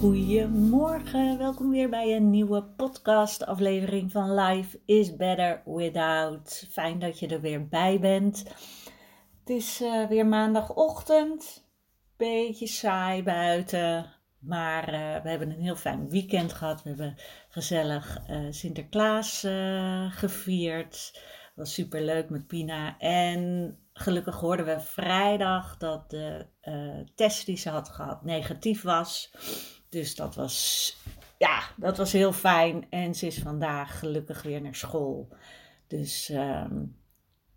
Goedemorgen, welkom weer bij een nieuwe podcast aflevering van Life is Better Without. Fijn dat je er weer bij bent. Het is uh, weer maandagochtend, beetje saai buiten, maar uh, we hebben een heel fijn weekend gehad. We hebben gezellig uh, Sinterklaas gevierd. Was super leuk met Pina en gelukkig hoorden we vrijdag dat de test die ze had gehad negatief was. Dus dat was, ja, dat was heel fijn. En ze is vandaag gelukkig weer naar school. Dus um,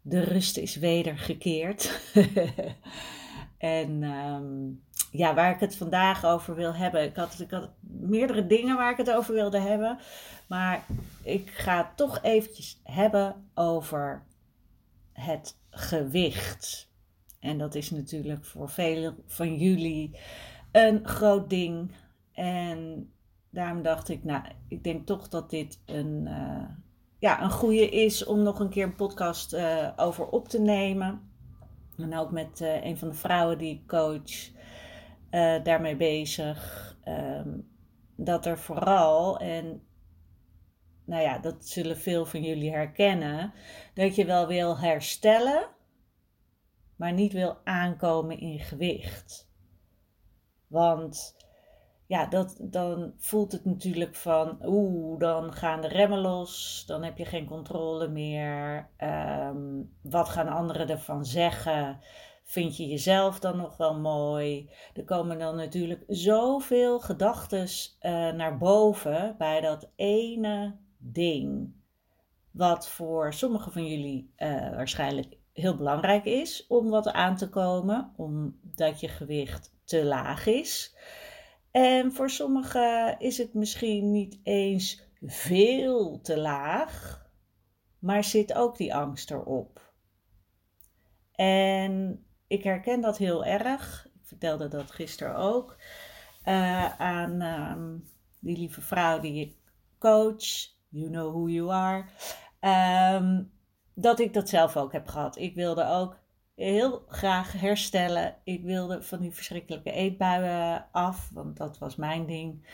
de rust is wedergekeerd. en um, ja, waar ik het vandaag over wil hebben. Ik had, ik had meerdere dingen waar ik het over wilde hebben. Maar ik ga het toch eventjes hebben over het gewicht. En dat is natuurlijk voor velen van jullie een groot ding. En daarom dacht ik, nou, ik denk toch dat dit een, uh, ja, een goede is om nog een keer een podcast uh, over op te nemen. En ook met uh, een van de vrouwen die ik coach, daarmee bezig. Um, dat er vooral, en nou ja, dat zullen veel van jullie herkennen, dat je wel wil herstellen, maar niet wil aankomen in gewicht. Want ja, dat, dan voelt het natuurlijk van, oeh, dan gaan de remmen los, dan heb je geen controle meer. Um, wat gaan anderen ervan zeggen? Vind je jezelf dan nog wel mooi? Er komen dan natuurlijk zoveel gedachten uh, naar boven bij dat ene ding. Wat voor sommigen van jullie uh, waarschijnlijk heel belangrijk is om wat aan te komen, omdat je gewicht te laag is. En voor sommigen is het misschien niet eens veel te laag, maar zit ook die angst erop. En ik herken dat heel erg. Ik vertelde dat gisteren ook uh, aan um, die lieve vrouw die ik coach. You know who you are. Um, dat ik dat zelf ook heb gehad. Ik wilde ook heel graag herstellen. Ik wilde van die verschrikkelijke eetbuien af, want dat was mijn ding.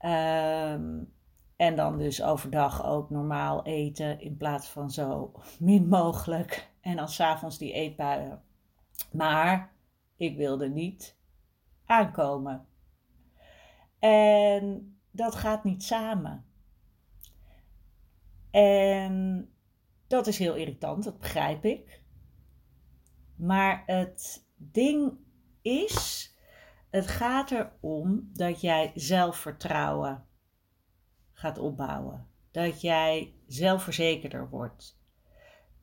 Um, en dan dus overdag ook normaal eten in plaats van zo min mogelijk. En dan s'avonds die eetbuien. Maar ik wilde niet aankomen. En dat gaat niet samen. En dat is heel irritant, dat begrijp ik. Maar het ding is, het gaat erom dat jij zelfvertrouwen gaat opbouwen. Dat jij zelfverzekerder wordt.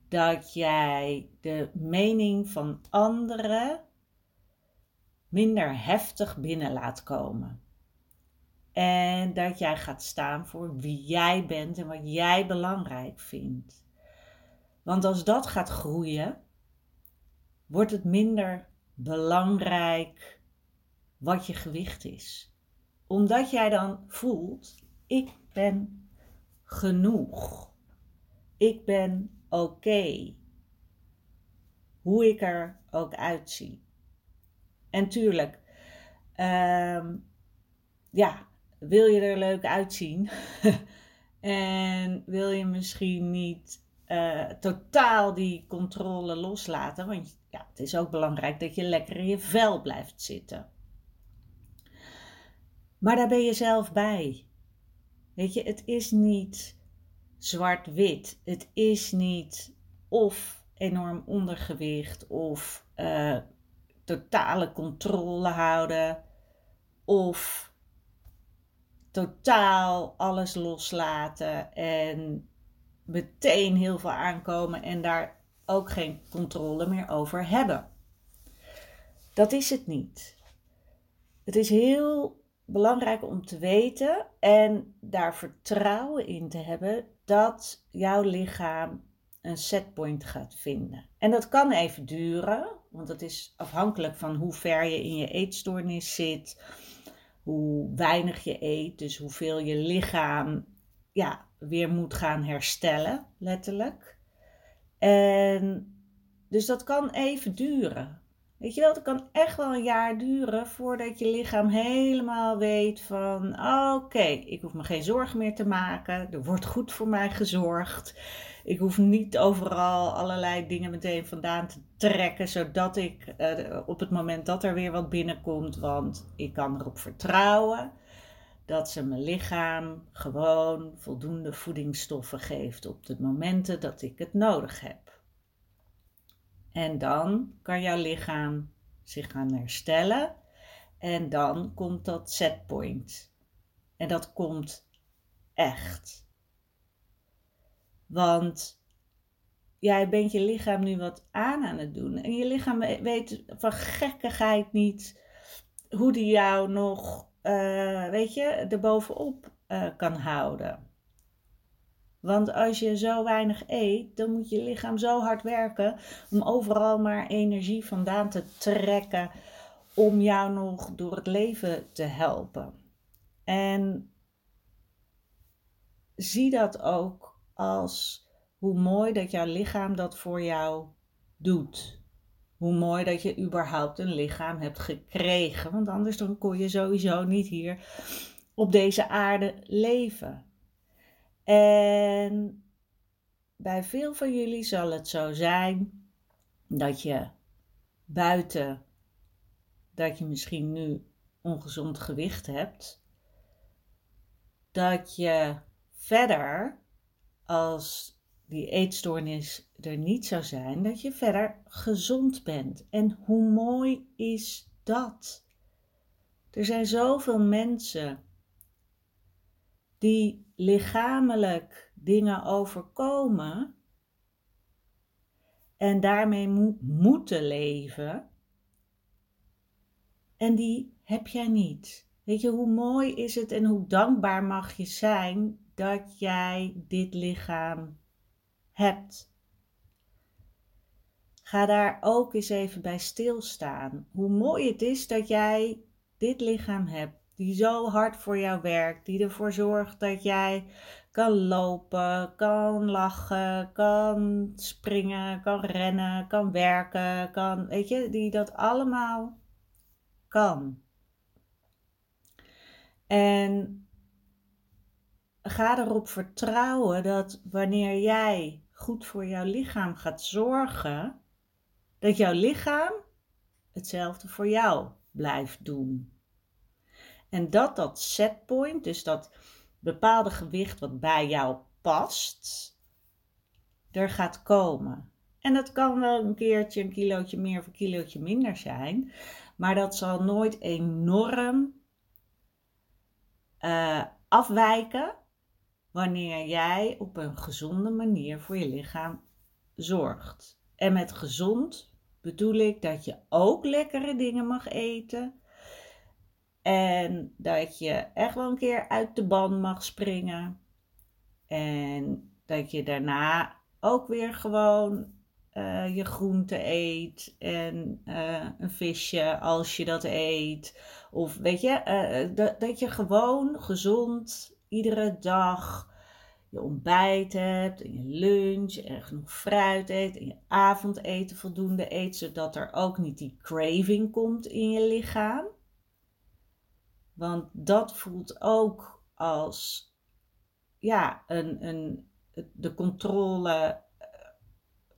Dat jij de mening van anderen minder heftig binnen laat komen. En dat jij gaat staan voor wie jij bent en wat jij belangrijk vindt. Want als dat gaat groeien, wordt het minder belangrijk wat je gewicht is. Omdat jij dan voelt, ik ben genoeg. Ik ben oké. Hoe ik er ook uitzie. En tuurlijk, um, ja, wil je er leuk uitzien? en wil je misschien niet uh, totaal die controle loslaten. Want ja, het is ook belangrijk dat je lekker in je vel blijft zitten. Maar daar ben je zelf bij. Weet je, het is niet zwart-wit. Het is niet of enorm ondergewicht of uh, totale controle houden of totaal alles loslaten en meteen heel veel aankomen en daar ook geen controle meer over hebben. Dat is het niet. Het is heel belangrijk om te weten en daar vertrouwen in te hebben dat jouw lichaam een setpoint gaat vinden. En dat kan even duren, want het is afhankelijk van hoe ver je in je eetstoornis zit, hoe weinig je eet, dus hoeveel je lichaam ja, weer moet gaan herstellen, letterlijk. En dus dat kan even duren. Weet je wel, het kan echt wel een jaar duren voordat je lichaam helemaal weet van oké, ik hoef me geen zorgen meer te maken. Er wordt goed voor mij gezorgd. Ik hoef niet overal allerlei dingen meteen vandaan te trekken, zodat ik uh, op het moment dat er weer wat binnenkomt, want ik kan erop vertrouwen dat ze mijn lichaam gewoon voldoende voedingsstoffen geeft op de momenten dat ik het nodig heb. En dan kan jouw lichaam zich gaan herstellen en dan komt dat setpoint. En dat komt echt. Want jij bent je lichaam nu wat aan aan het doen. En je lichaam weet van gekkigheid niet hoe die jou nog, uh, weet je, erbovenop uh, kan houden. Want als je zo weinig eet, dan moet je lichaam zo hard werken om overal maar energie vandaan te trekken om jou nog door het leven te helpen. En zie dat ook als hoe mooi dat jouw lichaam dat voor jou doet. Hoe mooi dat je überhaupt een lichaam hebt gekregen, want anders dan kon je sowieso niet hier op deze aarde leven. En bij veel van jullie zal het zo zijn dat je buiten dat je misschien nu ongezond gewicht hebt, dat je verder als die eetstoornis er niet zou zijn, dat je verder gezond bent. En hoe mooi is dat? Er zijn zoveel mensen die lichamelijk dingen overkomen en daarmee moeten leven. En die heb jij niet. Weet je, hoe mooi is het en hoe dankbaar mag je zijn dat jij dit lichaam hebt. Ga daar ook eens even bij stilstaan. Hoe mooi het is dat jij dit lichaam hebt die zo hard voor jou werkt, die ervoor zorgt dat jij kan lopen, kan lachen, kan springen, kan rennen, kan werken, kan, weet je, die dat allemaal kan. En ga erop vertrouwen dat wanneer jij goed voor jouw lichaam gaat zorgen, dat jouw lichaam hetzelfde voor jou blijft doen. En dat dat setpoint, dus dat bepaalde gewicht wat bij jou past, er gaat komen. En dat kan wel een keertje een kilootje meer of een kilootje minder zijn, maar dat zal nooit enorm uh, afwijken wanneer jij op een gezonde manier voor je lichaam zorgt. En met gezond bedoel ik dat je ook lekkere dingen mag eten, en dat je echt wel een keer uit de band mag springen. En dat je daarna ook weer gewoon uh, je groente eet en uh, een visje als je dat eet. Of weet je, dat, dat je gewoon gezond iedere dag je ontbijt hebt en je lunch en genoeg fruit eet en je avondeten voldoende eet, zodat er ook niet die craving komt in je lichaam. Want dat voelt ook als ja, een, een, de controle.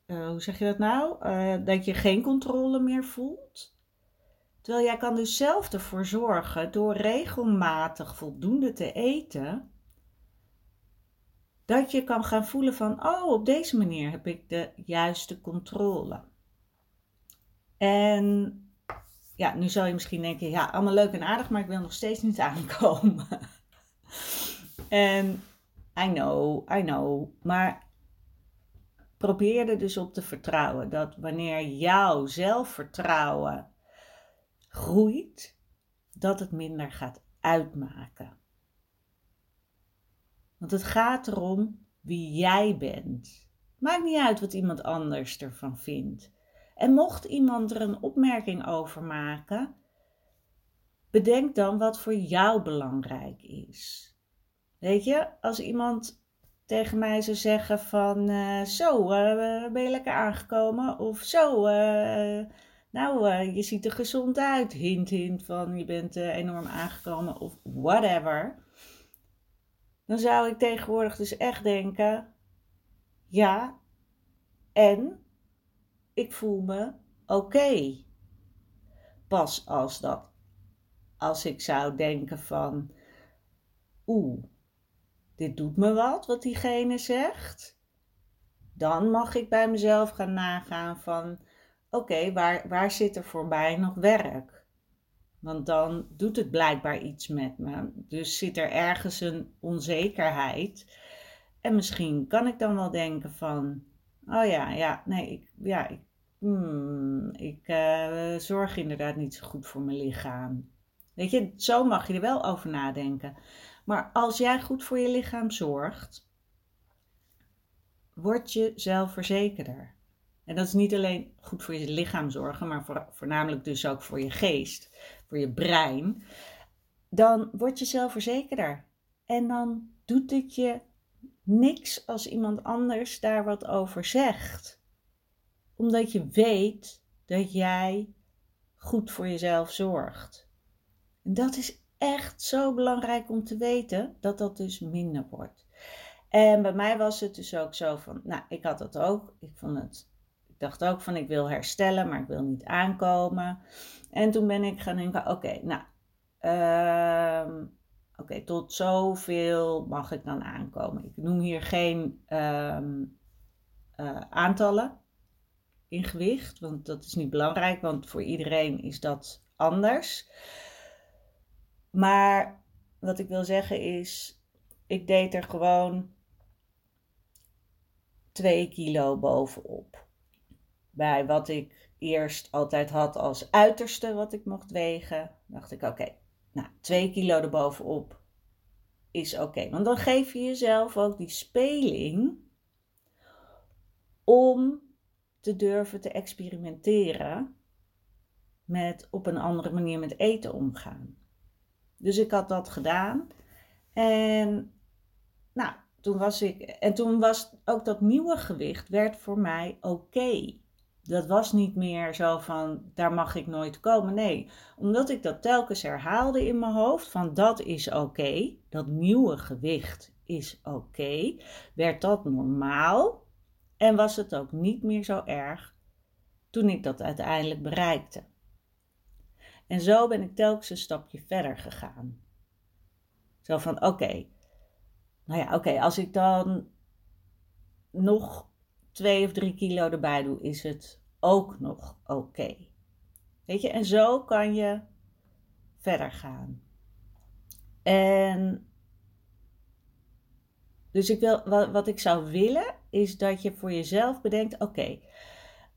Uh, hoe zeg je dat nou? Uh, dat je geen controle meer voelt. Terwijl jij kan dus zelf ervoor zorgen door regelmatig voldoende te eten. Dat je kan gaan voelen van, oh, op deze manier heb ik de juiste controle. En ja, nu zou je misschien denken, ja, allemaal leuk en aardig, maar ik wil nog steeds niet aankomen. en I know, I know, maar probeer er dus op te vertrouwen dat wanneer jouw zelfvertrouwen groeit, dat het minder gaat uitmaken. Want het gaat erom wie jij bent. Maakt niet uit wat iemand anders ervan vindt. En mocht iemand er een opmerking over maken, bedenk dan wat voor jou belangrijk is. Weet je, als iemand tegen mij zou zeggen van uh, zo, uh, ben je lekker aangekomen? Of zo, uh, nou, je ziet er gezond uit. Hint, hint van je bent enorm aangekomen of whatever. Dan zou ik tegenwoordig dus echt denken, ja, en ik voel me oké. Pas als dat, als ik zou denken van, oeh, dit doet me wat, wat diegene zegt. Dan mag ik bij mezelf gaan nagaan van, oké, waar, waar zit er voor mij nog werk? Want dan doet het blijkbaar iets met me. Dus zit er ergens een onzekerheid. En misschien kan ik dan wel denken van, oh ja, ja, nee, ik, ja, ik, hmm, ik uh, zorg inderdaad niet zo goed voor mijn lichaam. Weet je, zo mag je er wel over nadenken. Maar als jij goed voor je lichaam zorgt, word je zelfverzekerder. En dat is niet alleen goed voor je lichaam zorgen, maar voornamelijk dus ook voor je geest, voor je brein. Dan word je zelfverzekerder. En dan doet het je niks als iemand anders daar wat over zegt. Omdat je weet dat jij goed voor jezelf zorgt. En dat is echt zo belangrijk om te weten dat dat dus minder wordt. En bij mij was het dus ook zo van, nou, ik had dat ook. Ik vond het, ik dacht ook van, ik wil herstellen, maar ik wil niet aankomen. En toen ben ik gaan denken, oké, nou, uh, oké, tot zoveel mag ik dan aankomen. Ik noem hier geen uh, uh, aantallen in gewicht, want dat is niet belangrijk, want voor iedereen is dat anders. Maar wat ik wil zeggen is, ik deed er gewoon 2 kilo bovenop. Bij wat ik eerst altijd had als uiterste wat ik mocht wegen, dacht ik oké, nou 2 kilo erbovenop is oké. Want dan geef je jezelf ook die speling om te durven te experimenteren met op een andere manier met eten omgaan. Dus ik had dat gedaan. En nou, toen was ik. En toen was ook dat nieuwe gewicht werd voor mij oké. Dat was niet meer zo van daar mag ik nooit komen. Nee, omdat ik dat telkens herhaalde in mijn hoofd van dat is oké. dat nieuwe gewicht is oké. werd dat normaal. En was het ook niet meer zo erg toen ik dat uiteindelijk bereikte. En zo ben ik telkens een stapje verder gegaan. Zo van, oké, nou ja, oké, als ik dan nog twee of drie kilo erbij doe, is het ook nog oké. Weet je, en zo kan je verder gaan. En dus ik wil, wat, ik zou willen, is dat je voor jezelf bedenkt: oké,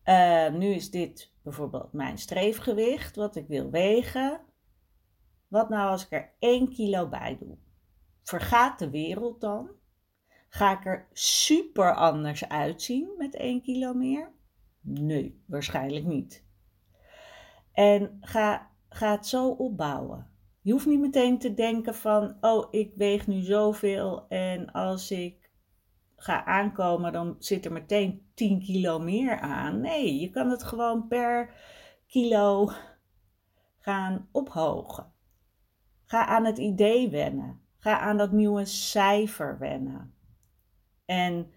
uh, nu is dit bijvoorbeeld mijn streefgewicht, wat ik wil wegen. Wat nou als ik er 1 kilo bij doe? Vergaat de wereld dan? Ga ik er super anders uitzien met 1 kilo meer? Nee, waarschijnlijk niet. En ga, het zo opbouwen. Je hoeft niet meteen te denken van, oh, ik weeg nu zoveel en als ik ga aankomen, dan zit er meteen 10 kilo meer aan. Nee, je kan het gewoon per kilo gaan ophogen. Ga aan het idee wennen. Ga aan dat nieuwe cijfer wennen. En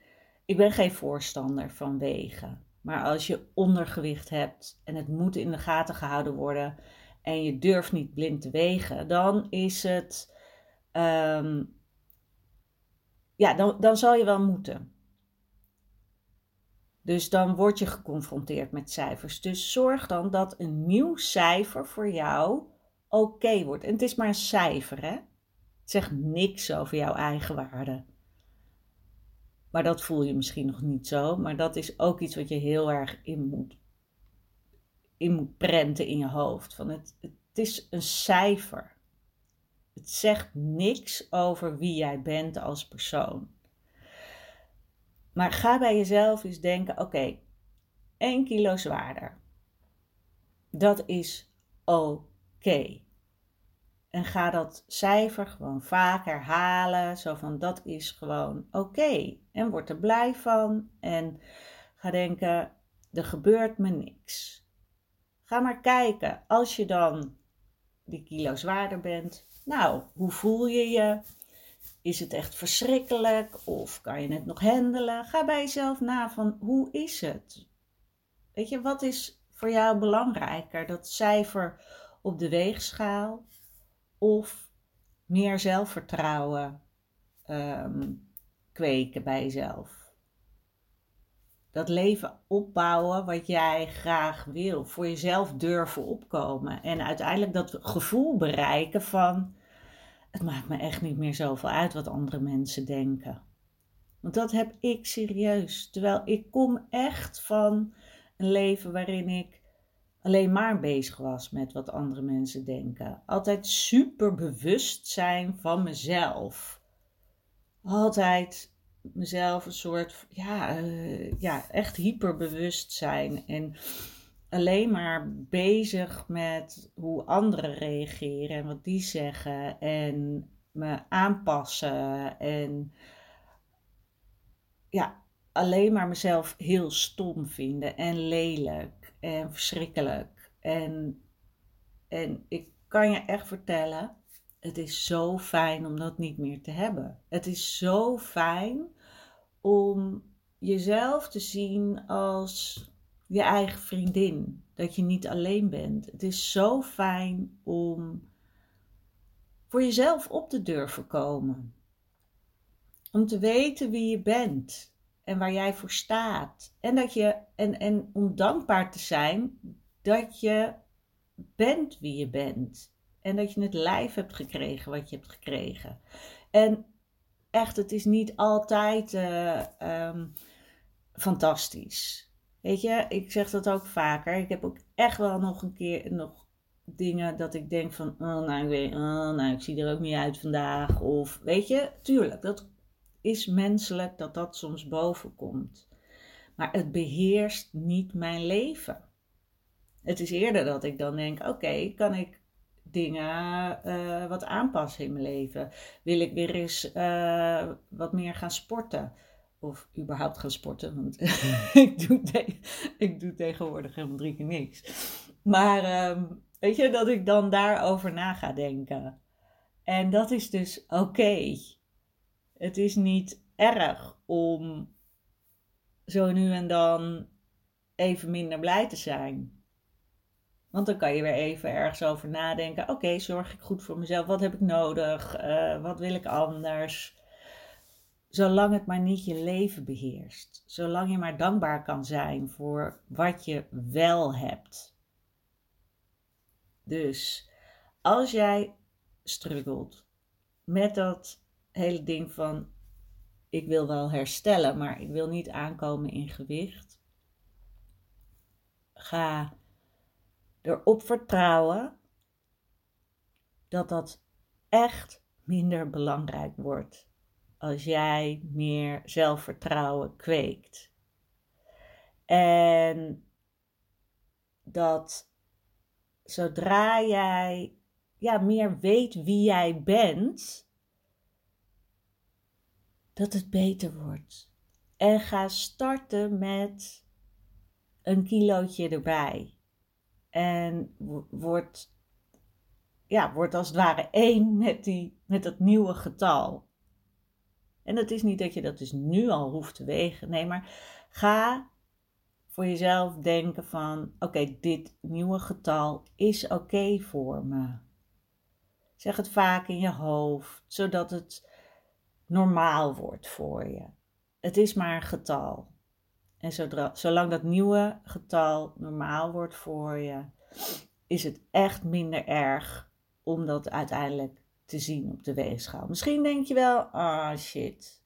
ik ben geen voorstander van wegen. Maar als je ondergewicht hebt en het moet in de gaten gehouden worden en je durft niet blind te wegen, dan is het um, ja, dan, dan zal je wel moeten. Dus dan word je geconfronteerd met cijfers. Dus zorg dan dat een nieuw cijfer voor jou oké wordt. En het is maar een cijfer, hè? Het zegt niks over jouw eigen waarde. Maar dat voel je misschien nog niet zo. Maar dat is ook iets wat je heel erg in moet, in moet prenten in je hoofd. Van het, het is een cijfer. Het zegt niks over wie jij bent als persoon. Maar ga bij jezelf eens denken: oké, okay, 1 kilo zwaarder. Dat is oké. En ga dat cijfer gewoon vaak herhalen. Zo van dat is gewoon oké. En word er blij van. En ga denken: er gebeurt me niks. Ga maar kijken. Als je dan die kilo zwaarder bent. Nou, hoe voel je je? Is het echt verschrikkelijk of kan je het nog handelen? Ga bij jezelf na van hoe is het? Weet je, wat is voor jou belangrijker? Dat cijfer op de weegschaal of meer zelfvertrouwen um, kweken bij jezelf? Dat leven opbouwen wat jij graag wil. Voor jezelf durven opkomen. En uiteindelijk dat gevoel bereiken van het maakt me echt niet meer zoveel uit wat andere mensen denken. Want dat heb ik serieus. Terwijl ik kom echt van een leven waarin ik alleen maar bezig was met wat andere mensen denken. Altijd super bewust zijn van mezelf. Altijd mezelf een soort, ja, uh, ja echt hyperbewust zijn. En alleen maar bezig met hoe anderen reageren en wat die zeggen en me aanpassen en ja, alleen maar mezelf heel stom vinden en lelijk en verschrikkelijk. En, en ik kan je echt vertellen, het is zo fijn om dat niet meer te hebben. Het is zo fijn om jezelf te zien als je eigen vriendin. Dat je niet alleen bent. Het is zo fijn om voor jezelf op te durven komen. Om te weten wie je bent en waar jij voor staat. En, dat je, en, en om dankbaar te zijn dat je bent wie je bent. En dat je het lijf hebt gekregen wat je hebt gekregen. En echt, het is niet altijd uh, um, fantastisch. Weet je, ik zeg dat ook vaker. Ik heb ook echt wel nog een keer nog dingen dat ik denk van, oh, nou, ik weet, oh, nou, ik zie er ook niet uit vandaag. Of weet je, tuurlijk, dat is menselijk dat dat soms boven komt. Maar het beheerst niet mijn leven. Het is eerder dat ik dan denk, oké, kan ik dingen uh, wat aanpassen in mijn leven? Wil ik weer eens uh, wat meer gaan sporten? Of überhaupt gaan sporten. Want ik, doe ik doe tegenwoordig helemaal drie keer niks. Maar um, weet je, dat ik dan daarover na ga denken. En dat is dus oké. Het is niet erg om zo nu en dan even minder blij te zijn. Want dan kan je weer even ergens over nadenken. Oké, zorg ik goed voor mezelf? Wat heb ik nodig? Uh, wat wil ik anders? Zolang het maar niet je leven beheerst. Zolang je maar dankbaar kan zijn voor wat je wel hebt. Dus als jij struggelt met dat hele ding van ik wil wel herstellen, maar ik wil niet aankomen in gewicht. Ga erop vertrouwen dat dat echt minder belangrijk wordt als jij meer zelfvertrouwen kweekt. En dat zodra jij ja, meer weet wie jij bent, dat het beter wordt. En ga starten met een kilootje erbij. En wordt, ja, wordt als het ware één met, die, met dat nieuwe getal. En dat is niet dat je dat dus nu al hoeft te wegen. Nee, maar ga voor jezelf denken van oké, dit nieuwe getal is oké voor me. Zeg het vaak in je hoofd, zodat het normaal wordt voor je. Het is maar een getal. En zodra, zolang dat nieuwe getal normaal wordt voor je, is het echt minder erg om dat uiteindelijk te zien op de weegschaal. Misschien denk je wel, ah shit.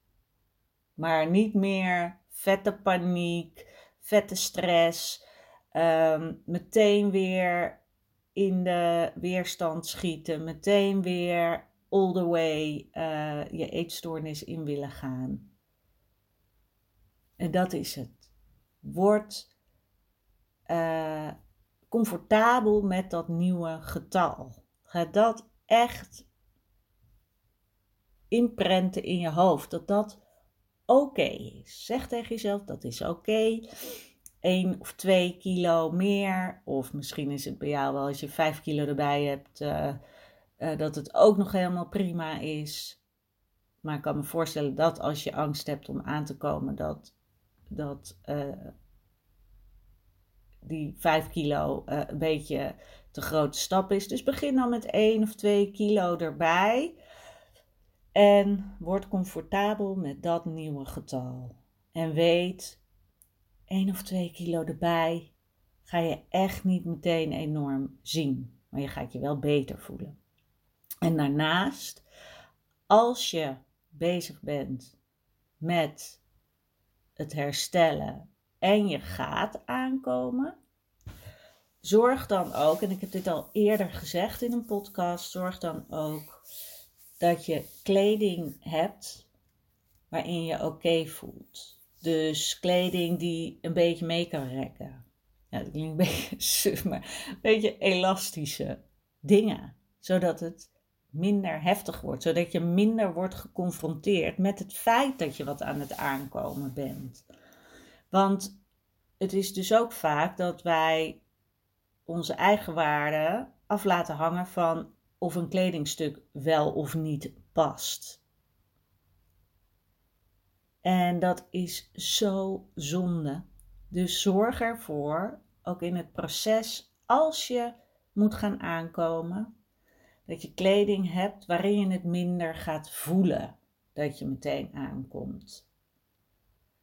Maar niet meer vette paniek, vette stress, ehm, meteen weer in de weerstand schieten, meteen weer all the way uh, je eetstoornis in willen gaan. En dat is het. Word uh, comfortabel met dat nieuwe getal. Ga dat echt inprenten in je hoofd. Dat dat oké is. Zeg tegen jezelf dat is oké. Okay. 1 of 2 kilo meer. Of misschien is het bij jou wel als je 5 kilo erbij hebt. Uh, uh, dat het ook nog helemaal prima is. Maar ik kan me voorstellen dat als je angst hebt om aan te komen, dat, dat uh, die 5 kilo een beetje te grote stap is. Dus begin dan met 1 of 2 kilo erbij. En word comfortabel met dat nieuwe getal. En weet, 1 of 2 kilo erbij ga je echt niet meteen enorm zien. Maar je gaat je wel beter voelen. En daarnaast, als je bezig bent met het herstellen en je gaat aankomen, zorg dan ook, en ik heb dit al eerder gezegd in een podcast, zorg dan ook dat je kleding hebt waarin je oké voelt. Dus kleding die een beetje mee kan rekken. Ja, dat klinkt een beetje maar een beetje elastische dingen. Zodat het minder heftig wordt. Zodat je minder wordt geconfronteerd met het feit dat je wat aan het aankomen bent. Want het is dus ook vaak dat wij onze eigen waarde af laten hangen van of een kledingstuk wel of niet past. En dat is zo zonde. Dus zorg ervoor, ook in het proces, als je moet gaan aankomen, dat je kleding hebt waarin je het minder gaat voelen dat je meteen aankomt.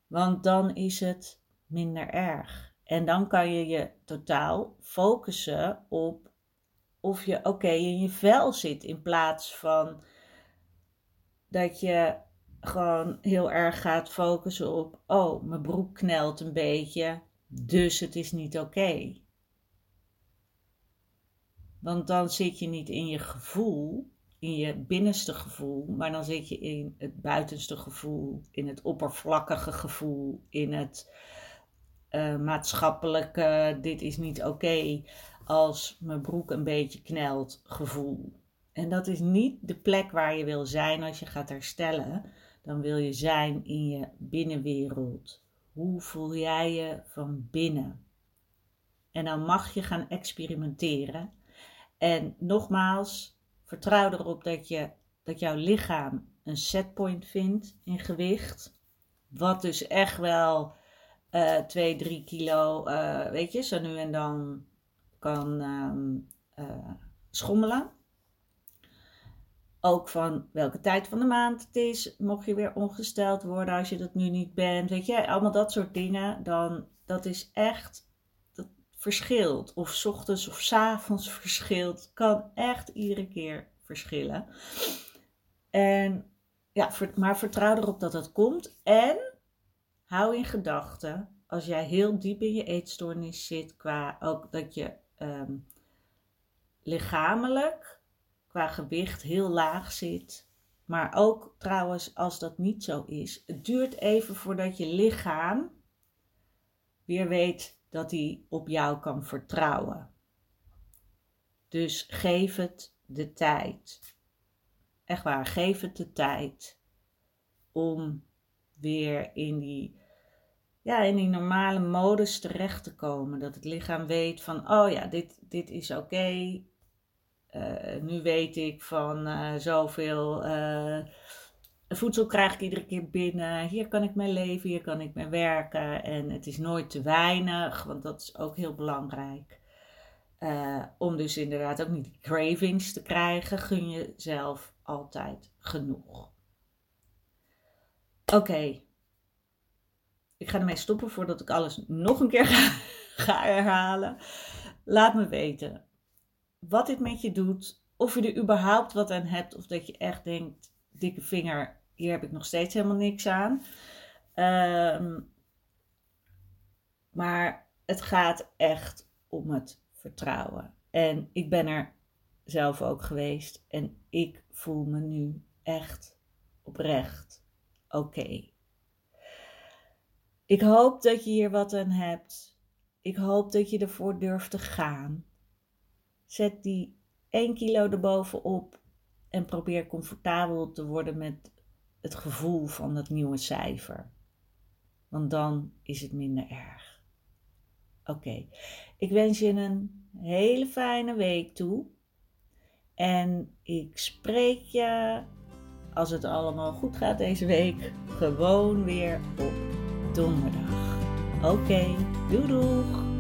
Want dan is het minder erg. En dan kan je je totaal focussen op of je oké in je vel zit in plaats van dat je gewoon heel erg gaat focussen op oh, mijn broek knelt een beetje, dus het is niet oké. Want dan zit je niet in je gevoel, in je binnenste gevoel, maar dan zit je in het buitenste gevoel, in het oppervlakkige gevoel, in het uh, maatschappelijke, dit is niet oké als mijn broek een beetje knelt gevoel. En dat is niet de plek waar je wil zijn als je gaat herstellen. Dan wil je zijn in je binnenwereld. Hoe voel jij je van binnen? En dan mag je gaan experimenteren. En nogmaals, vertrouw erop dat, je, dat jouw lichaam een setpoint vindt in gewicht. Wat dus echt wel uh, 2, 3 kilo, uh, weet je, zo nu en dan kan uh, schommelen. Ook van welke tijd van de maand het is. Mocht je weer ongesteld worden als je dat nu niet bent. Weet je, allemaal dat soort dingen. Dan, dat is echt, verschilt. Of s ochtends of s avonds verschilt. Kan echt iedere keer verschillen. En ja, maar vertrouw erop dat dat komt. En hou in gedachten, als jij heel diep in je eetstoornis zit, qua ook dat je Ehm, lichamelijk qua gewicht heel laag zit. Maar ook trouwens als dat niet zo is. Het duurt even voordat je lichaam weer weet dat hij op jou kan vertrouwen. Dus geef het de tijd. Echt waar, geef het de tijd om weer in die ja, in die normale modus terecht te komen. Dat het lichaam weet van, oh ja, dit, dit is oké. Eh, nu weet ik van uh, zoveel uh, voedsel krijg ik iedere keer binnen. Hier kan ik mee leven, hier kan ik mee werken. En het is nooit te weinig, want dat is ook heel belangrijk. om dus inderdaad ook niet cravings te krijgen, gun je zelf altijd genoeg. Oké. Ik ga ermee stoppen voordat ik alles nog een keer ga, ga herhalen. Laat me weten wat dit met je doet. Of je er überhaupt wat aan hebt. Of dat je echt denkt, dikke vinger, hier heb ik nog steeds helemaal niks aan. Ehm, maar het gaat echt om het vertrouwen. En ik ben er zelf ook geweest. En ik voel me nu echt oprecht oké. Ik hoop dat je hier wat aan hebt. Ik hoop dat je ervoor durft te gaan. Zet die 1 kilo erbovenop en probeer comfortabel te worden met het gevoel van dat nieuwe cijfer. Want dan is het minder erg. Oké, ik wens je een hele fijne week toe. En ik spreek je, als het allemaal goed gaat deze week, gewoon weer op donderdag. Oké, doei doeg!